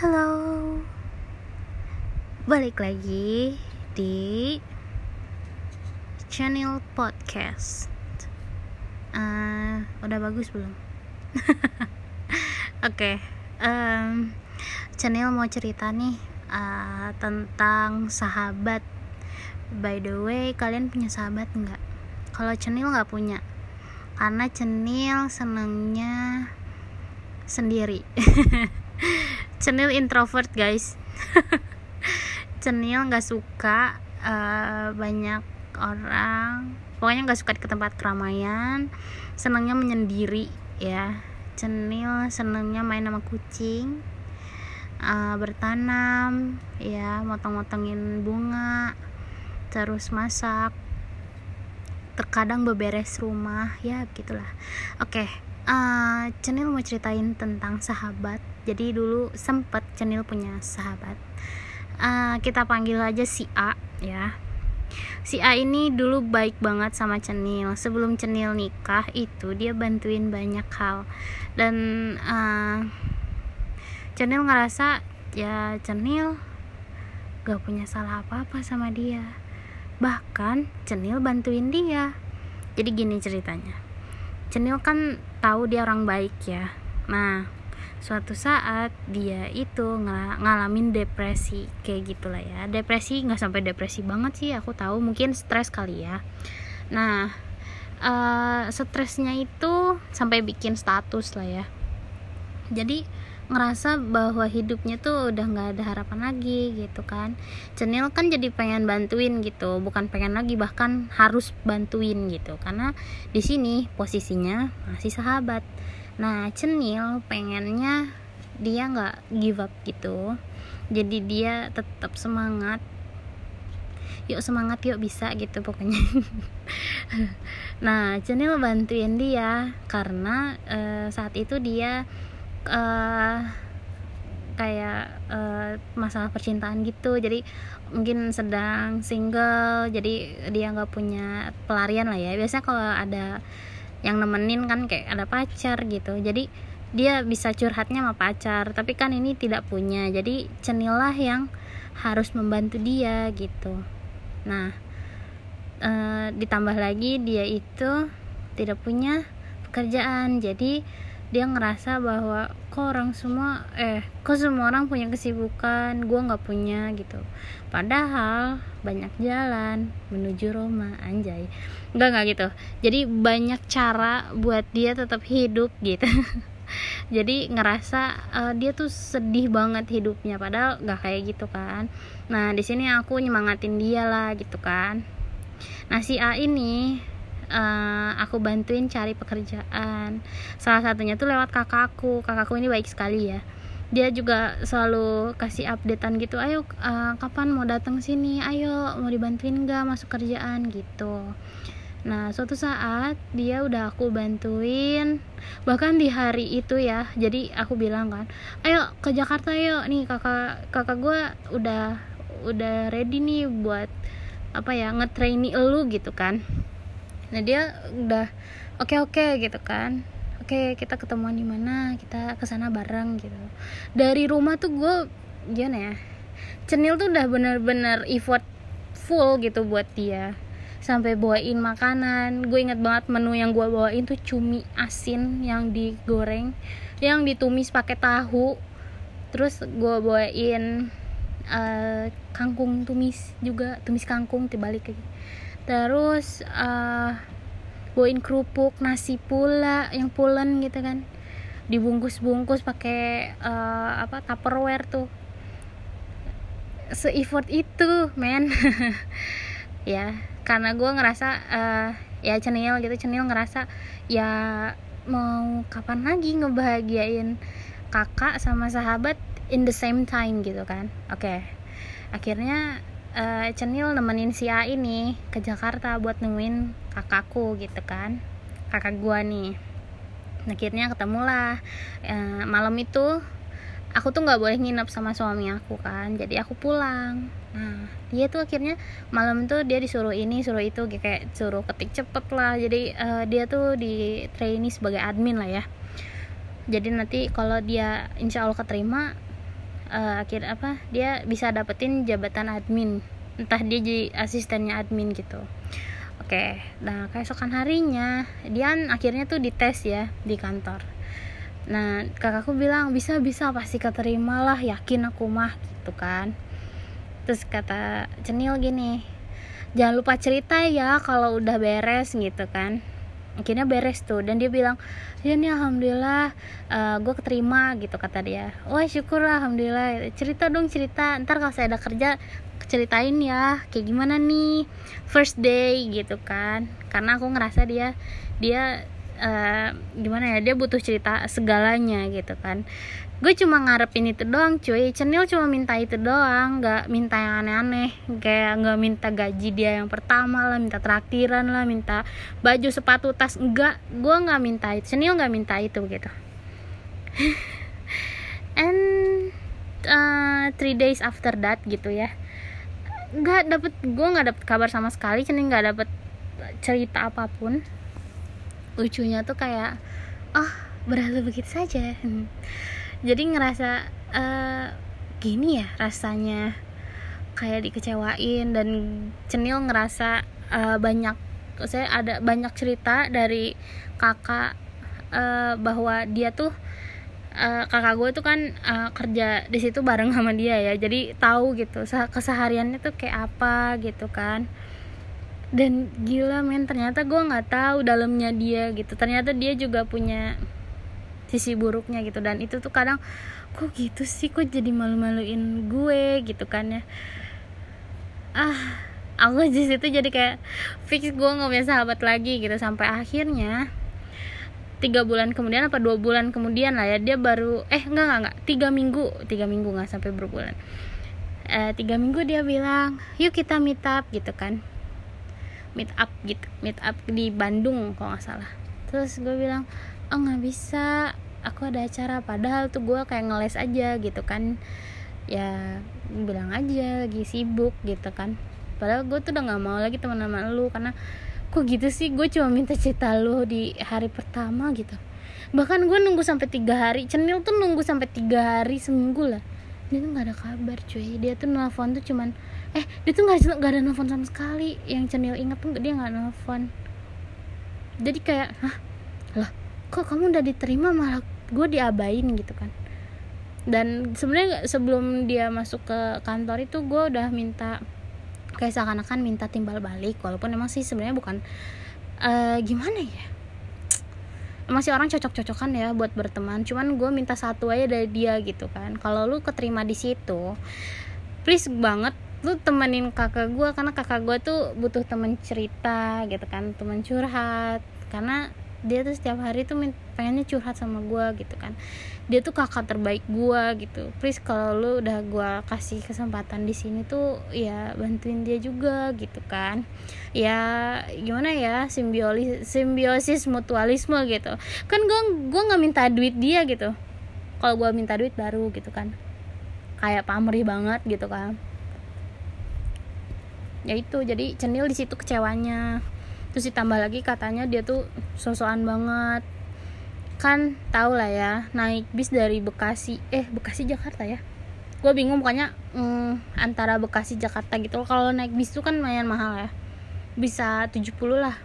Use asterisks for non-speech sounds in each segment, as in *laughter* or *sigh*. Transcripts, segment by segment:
Halo Balik lagi di channel podcast uh, Udah bagus belum? *laughs* Oke okay, um, Channel mau cerita nih uh, Tentang sahabat By the way, kalian punya sahabat nggak? Kalau channel nggak punya Karena channel senengnya sendiri *laughs* cenil introvert guys. *laughs* Cenil nggak suka uh, banyak orang. Pokoknya nggak suka ke tempat keramaian. Senangnya menyendiri ya. Cenil senangnya main sama kucing uh, bertanam ya. Motong-motongin bunga terus masak. Terkadang beberes rumah ya gitulah. Oke okay. uh, cenil mau ceritain tentang sahabat jadi dulu sempet Cenil punya sahabat. Uh, kita panggil aja si A ya. Si A ini dulu baik banget sama Cenil. Sebelum Cenil nikah itu dia bantuin banyak hal. Dan uh, Cenil ngerasa ya Cenil gak punya salah apa-apa sama dia. Bahkan Cenil bantuin dia. Jadi gini ceritanya. Cenil kan tahu dia orang baik ya. Nah suatu saat dia itu ng ngalamin depresi kayak gitulah ya. Depresi nggak sampai depresi banget sih aku tahu. Mungkin stres kali ya. Nah uh, stresnya itu sampai bikin status lah ya. Jadi ngerasa bahwa hidupnya tuh udah nggak ada harapan lagi gitu kan. Cenil kan jadi pengen bantuin gitu. Bukan pengen lagi bahkan harus bantuin gitu. Karena di sini posisinya masih sahabat nah cenil pengennya dia nggak give up gitu. Jadi dia tetap semangat. Yuk semangat yuk bisa gitu pokoknya. *laughs* Nah cenil bantuin dia karena uh, saat itu dia uh, kayak uh, masalah percintaan gitu. Jadi mungkin sedang single jadi dia nggak punya pelarian lah ya. Biasanya kalau ada yang nemenin kan kayak ada pacar gitu. Jadi dia bisa curhatnya sama pacar tapi kan ini tidak punya. Jadi cenilah yang harus membantu dia gitu. Nah e, ditambah lagi dia itu tidak punya pekerjaan. Jadi dia ngerasa bahwa kok orang semua eh kok semua orang punya kesibukan gue nggak punya gitu. Padahal banyak jalan menuju Roma anjay. Nggak nggak gitu. Jadi banyak cara buat dia tetap hidup gitu. *laughs* Jadi ngerasa uh, dia tuh sedih banget hidupnya. Padahal nggak kayak gitu kan. Nah di sini aku nyemangatin dia lah gitu kan. Nah si A ini uh, aku bantuin cari pekerjaan. Salah satunya tuh lewat kakakku. Kakakku ini baik sekali ya. Dia juga selalu kasih updatean gitu ayo uh, kapan mau datang sini? Ayo mau dibantuin nggak masuk kerjaan? Gitu. Nah suatu saat dia udah aku bantuin. Bahkan di hari itu ya jadi aku bilang kan ayo ke Jakarta yuk. Nih kakak kakak gue udah udah ready nih buat apa ya ngetraini elu gitu kan nah dia udah oke okay, oke okay, gitu kan. Oke okay, kita ketemuan di mana? Kita ke sana bareng gitu. Dari rumah tuh gue gimana ya cenil tuh udah bener-bener effort full gitu buat dia. Sampai bawain makanan. Gue inget banget menu yang gue bawain tuh cumi asin yang digoreng yang ditumis pakai tahu. Terus gue bawain uh, kangkung tumis juga tumis kangkung dibalik lagi terus uh, bawain kerupuk nasi pula yang pulen gitu kan. Dibungkus-bungkus pakai uh, apa tupperware tuh. Se-effort itu men. *laughs* Ya karena gue ngerasa uh, ya cenil gitu cenil ngerasa ya mau kapan lagi ngebahagiain kakak sama sahabat in the same time gitu kan. Oke okay. akhirnya uh, Cenil nemenin si A ini ke Jakarta buat nemuin kakakku gitu kan. Kakak gua nih. Akhirnya ketemulah. Uh, malam itu aku tuh nggak boleh nginep sama suami aku kan. Jadi aku pulang. Nah dia tuh akhirnya malam tuh dia disuruh ini suruh itu kayak suruh ketik cepet lah. Jadi uh, dia tuh di trainee sebagai admin lah ya. Jadi nanti kalau dia insya Allah keterima uh, akhir apa dia bisa dapetin jabatan admin. Entah dia jadi asistennya admin gitu. Oke nah keesokan harinya dia akhirnya tuh dites ya di kantor. Nah kakakku bilang bisa bisa pasti keterima lah yakin aku mah gitu kan. Terus kata cenil gini jangan lupa cerita ya kalau udah beres gitu kan akhirnya beres tuh. Dan dia bilang ya nih alhamdulillah uh, eh, gue keterima gitu kata dia. Wah syukur lah alhamdulillah. Cerita dong cerita. Ntar kalau saya ada kerja ceritain ya kayak gimana nih first day gitu kan. Karena aku ngerasa dia dia uh, gimana ya dia butuh cerita segalanya gitu kan. Gue cuma ngarepin itu doang cuy. Cenil cuma minta itu doang nggak minta yang aneh-aneh. Kayak nggak minta gaji dia yang pertama lah minta traktiran lah minta baju sepatu tas. Enggak gue nggak minta itu. Cenil nggak minta itu gitu. *laughs* And uh, three days after that gitu ya. Nggak dapet gue nggak dapet kabar sama sekali. Cenil nggak dapet cerita apa pun lucunya tuh kayak oh berlalu begitu saja. Jadi ngerasa uh, gini ya rasanya kayak dikecewain dan cenil ngerasa uh, banyak saya ada banyak cerita dari kakak uh, bahwa dia tuh uh, kakak gue tuh kan uh, kerja di situ bareng sama dia ya. Jadi tahu gitu kesehariannya tuh kayak apa gitu kan dan gila men ternyata gue nggak tahu dalamnya dia gitu. Ternyata dia juga punya sisi buruknya gitu. Dan itu tuh kadang kok gitu sih? Kok jadi malu-maluin gue gitu kan ya? Ah aku di situ jadi kayak fix gue nggak punya sahabat lagi gitu. Sampai akhirnya tiga bulan kemudian apa dua bulan kemudian lah ya dia baru eh enggak enggak enggak tiga minggu tiga minggu nggak sampai berbulan. Eh, tiga minggu dia bilang yuk kita meet up gitu kan meet up gitu meet up di Bandung kalau nggak salah. Terus gue bilang oh nggak bisa aku ada acara. Padahal tuh gue kayak ngeles aja gitu kan. Ya bilang aja lagi sibuk gitu kan. Padahal gue tuh udah nggak mau lagi teman sama lu karena kok gitu sih? Gue cuma minta cerita lu di hari pertama gitu. Bahkan gue nunggu sampai tiga hari. Cenil tuh nunggu sampai tiga hari seminggu lah. Dia tuh nggak ada kabar cuy. Dia tuh nelfon tuh cuman eh dia tuh nggak ada nelfon sama sekali. Yang cenil inget tuh dia nggak nelfon. Jadi kayak hah? Lah kok kamu udah diterima malah gue diabain gitu kan. Dan sebenarnya sebelum dia masuk ke kantor itu gue udah minta kayak seakan-akan minta timbal balik. Walaupun emang sih sebenarnya bukan uh, gimana ya? Masih orang cocok-cocokan ya buat berteman. Cuman gue minta satu aja dari dia gitu kan. Kalau lu keterima di situ please banget lu temenin kakak gue karena kakak gue tuh butuh temen cerita gitu kan temen curhat. Karena dia tuh setiap hari tuh pengennya curhat sama gue gitu kan. Dia tuh kakak terbaik gue gitu. Please kalau lu udah gue kasih kesempatan di sini tuh ya bantuin dia juga gitu kan. Ya gimana ya simbiosis simbiosis mutualisme gitu. Kan gue gue nggak minta duit dia gitu. Kalau gue minta duit baru gitu kan. Kayak pamrih banget gitu kan ya itu jadi cenil di situ kecewanya. Terus ditambah lagi katanya dia tuh sosokan banget. Kan tau lah ya naik bis dari Bekasi eh Bekasi Jakarta ya. Gue bingung pokoknya mm, antara Bekasi Jakarta gitu kalau naik bis tuh kan lumayan mahal ya. Bisa 70 lah.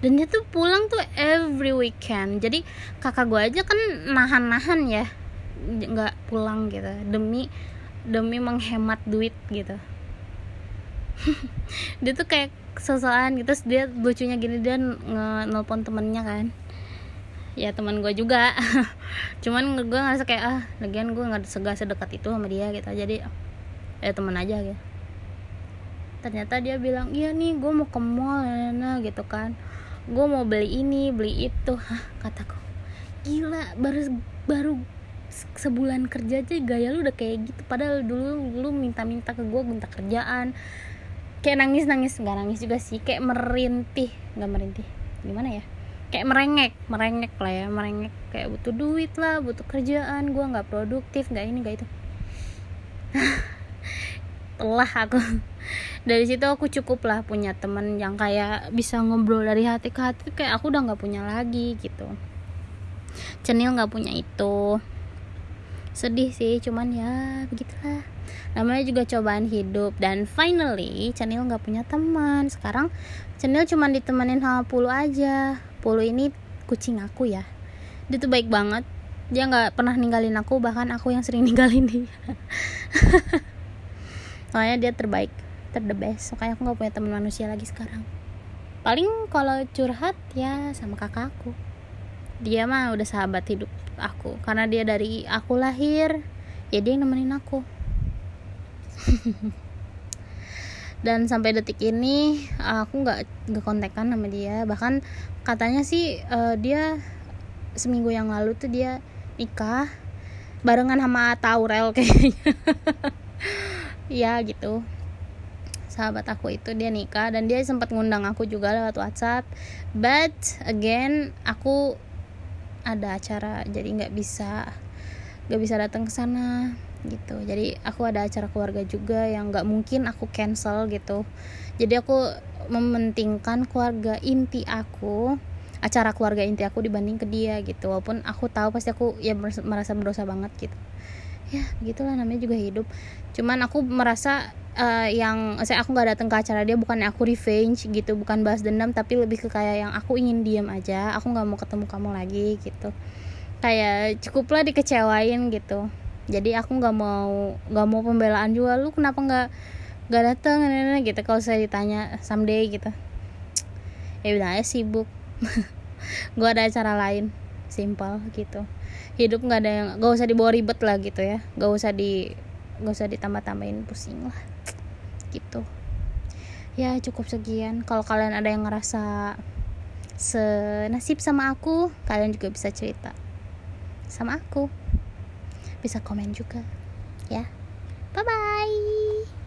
Dan dia tuh pulang tuh every weekend. Jadi kakak gue aja kan nahan-nahan ya. Nggak pulang gitu. Demi demi menghemat duit gitu *laughs* dia tuh kayak sosokan gitu terus dia lucunya gini dia nge-nelpon temennya kan. Ya teman gue juga. *laughs* Cuman gue ngerasa kayak ah lagian gue nggak segak sedekat itu sama dia gitu. Jadi ya teman aja gitu. Ternyata dia bilang iya nih gue mau ke mall nah gitu kan. Gue mau beli ini beli itu. *laughs* Hah kataku. Gila baru baru sebulan kerja aja gaya lu udah kayak gitu. Padahal dulu lu minta-minta ke gue minta kerjaan kayak nangis nangis nggak nangis juga sih. Kayak merintih nggak merintih. Gimana ya? Kayak merengek merengek lah ya. Merengek kayak butuh duit lah butuh kerjaan. Gue nggak produktif nggak ini nggak itu. *laughs* Telah aku. Dari situ aku cukup lah punya temen yang kayak bisa ngobrol dari hati ke hati. Kayak aku udah nggak punya lagi gitu. Cenil nggak punya itu sedih sih cuman ya begitulah. Namanya juga cobaan hidup. Dan finally Cenil nggak punya teman. Sekarang Cenil cuma ditemenin sama Pulu aja. Pulu ini kucing aku ya. Dia tuh baik banget. Dia nggak pernah ninggalin aku bahkan aku yang sering *laughs* ninggalin dia. Soalnya dia terbaik ter the best. Aku nggak punya teman manusia lagi sekarang. Paling kalau curhat ya sama kakakku dia mah udah sahabat hidup aku. Karena dia dari aku lahir ya dia yang nemenin aku. *laughs* Dan sampai detik ini aku nggak nggak kontekan sama dia. Bahkan katanya sih uh, dia seminggu yang lalu tuh dia nikah barengan sama Taurel kayaknya. *laughs* Ya gitu. Sahabat aku itu dia nikah dan dia sempat ngundang aku juga lewat WhatsApp. But again aku ada acara jadi nggak bisa nggak bisa datang ke sana gitu. Jadi aku ada acara keluarga juga yang nggak mungkin aku cancel gitu. Jadi aku mementingkan keluarga inti aku acara keluarga inti aku dibanding ke dia gitu. Walaupun aku tahu pasti aku ya merasa berdosa banget gitu ya begitulah namanya juga hidup. Cuman aku merasa uh, yang saya aku nggak datang ke acara dia bukan aku revenge gitu bukan bahas dendam tapi lebih ke kayak yang aku ingin diam aja aku nggak mau ketemu kamu lagi gitu. Kayak cukuplah dikecewain gitu. Jadi aku nggak mau nggak mau pembelaan juga lu kenapa nggak nggak datang gitu kalau saya ditanya someday gitu. Ya udah sibuk. *laughs* Gue ada acara lain simpel gitu. Hidup nggak ada yang gak usah dibawa ribet lah gitu ya. Gak usah di gak usah ditambah tambahin pusing lah. Gitu. Ya cukup sekian. Kalau kalian ada yang ngerasa senasib sama aku kalian juga bisa cerita sama aku. Bisa komen juga ya. Bye bye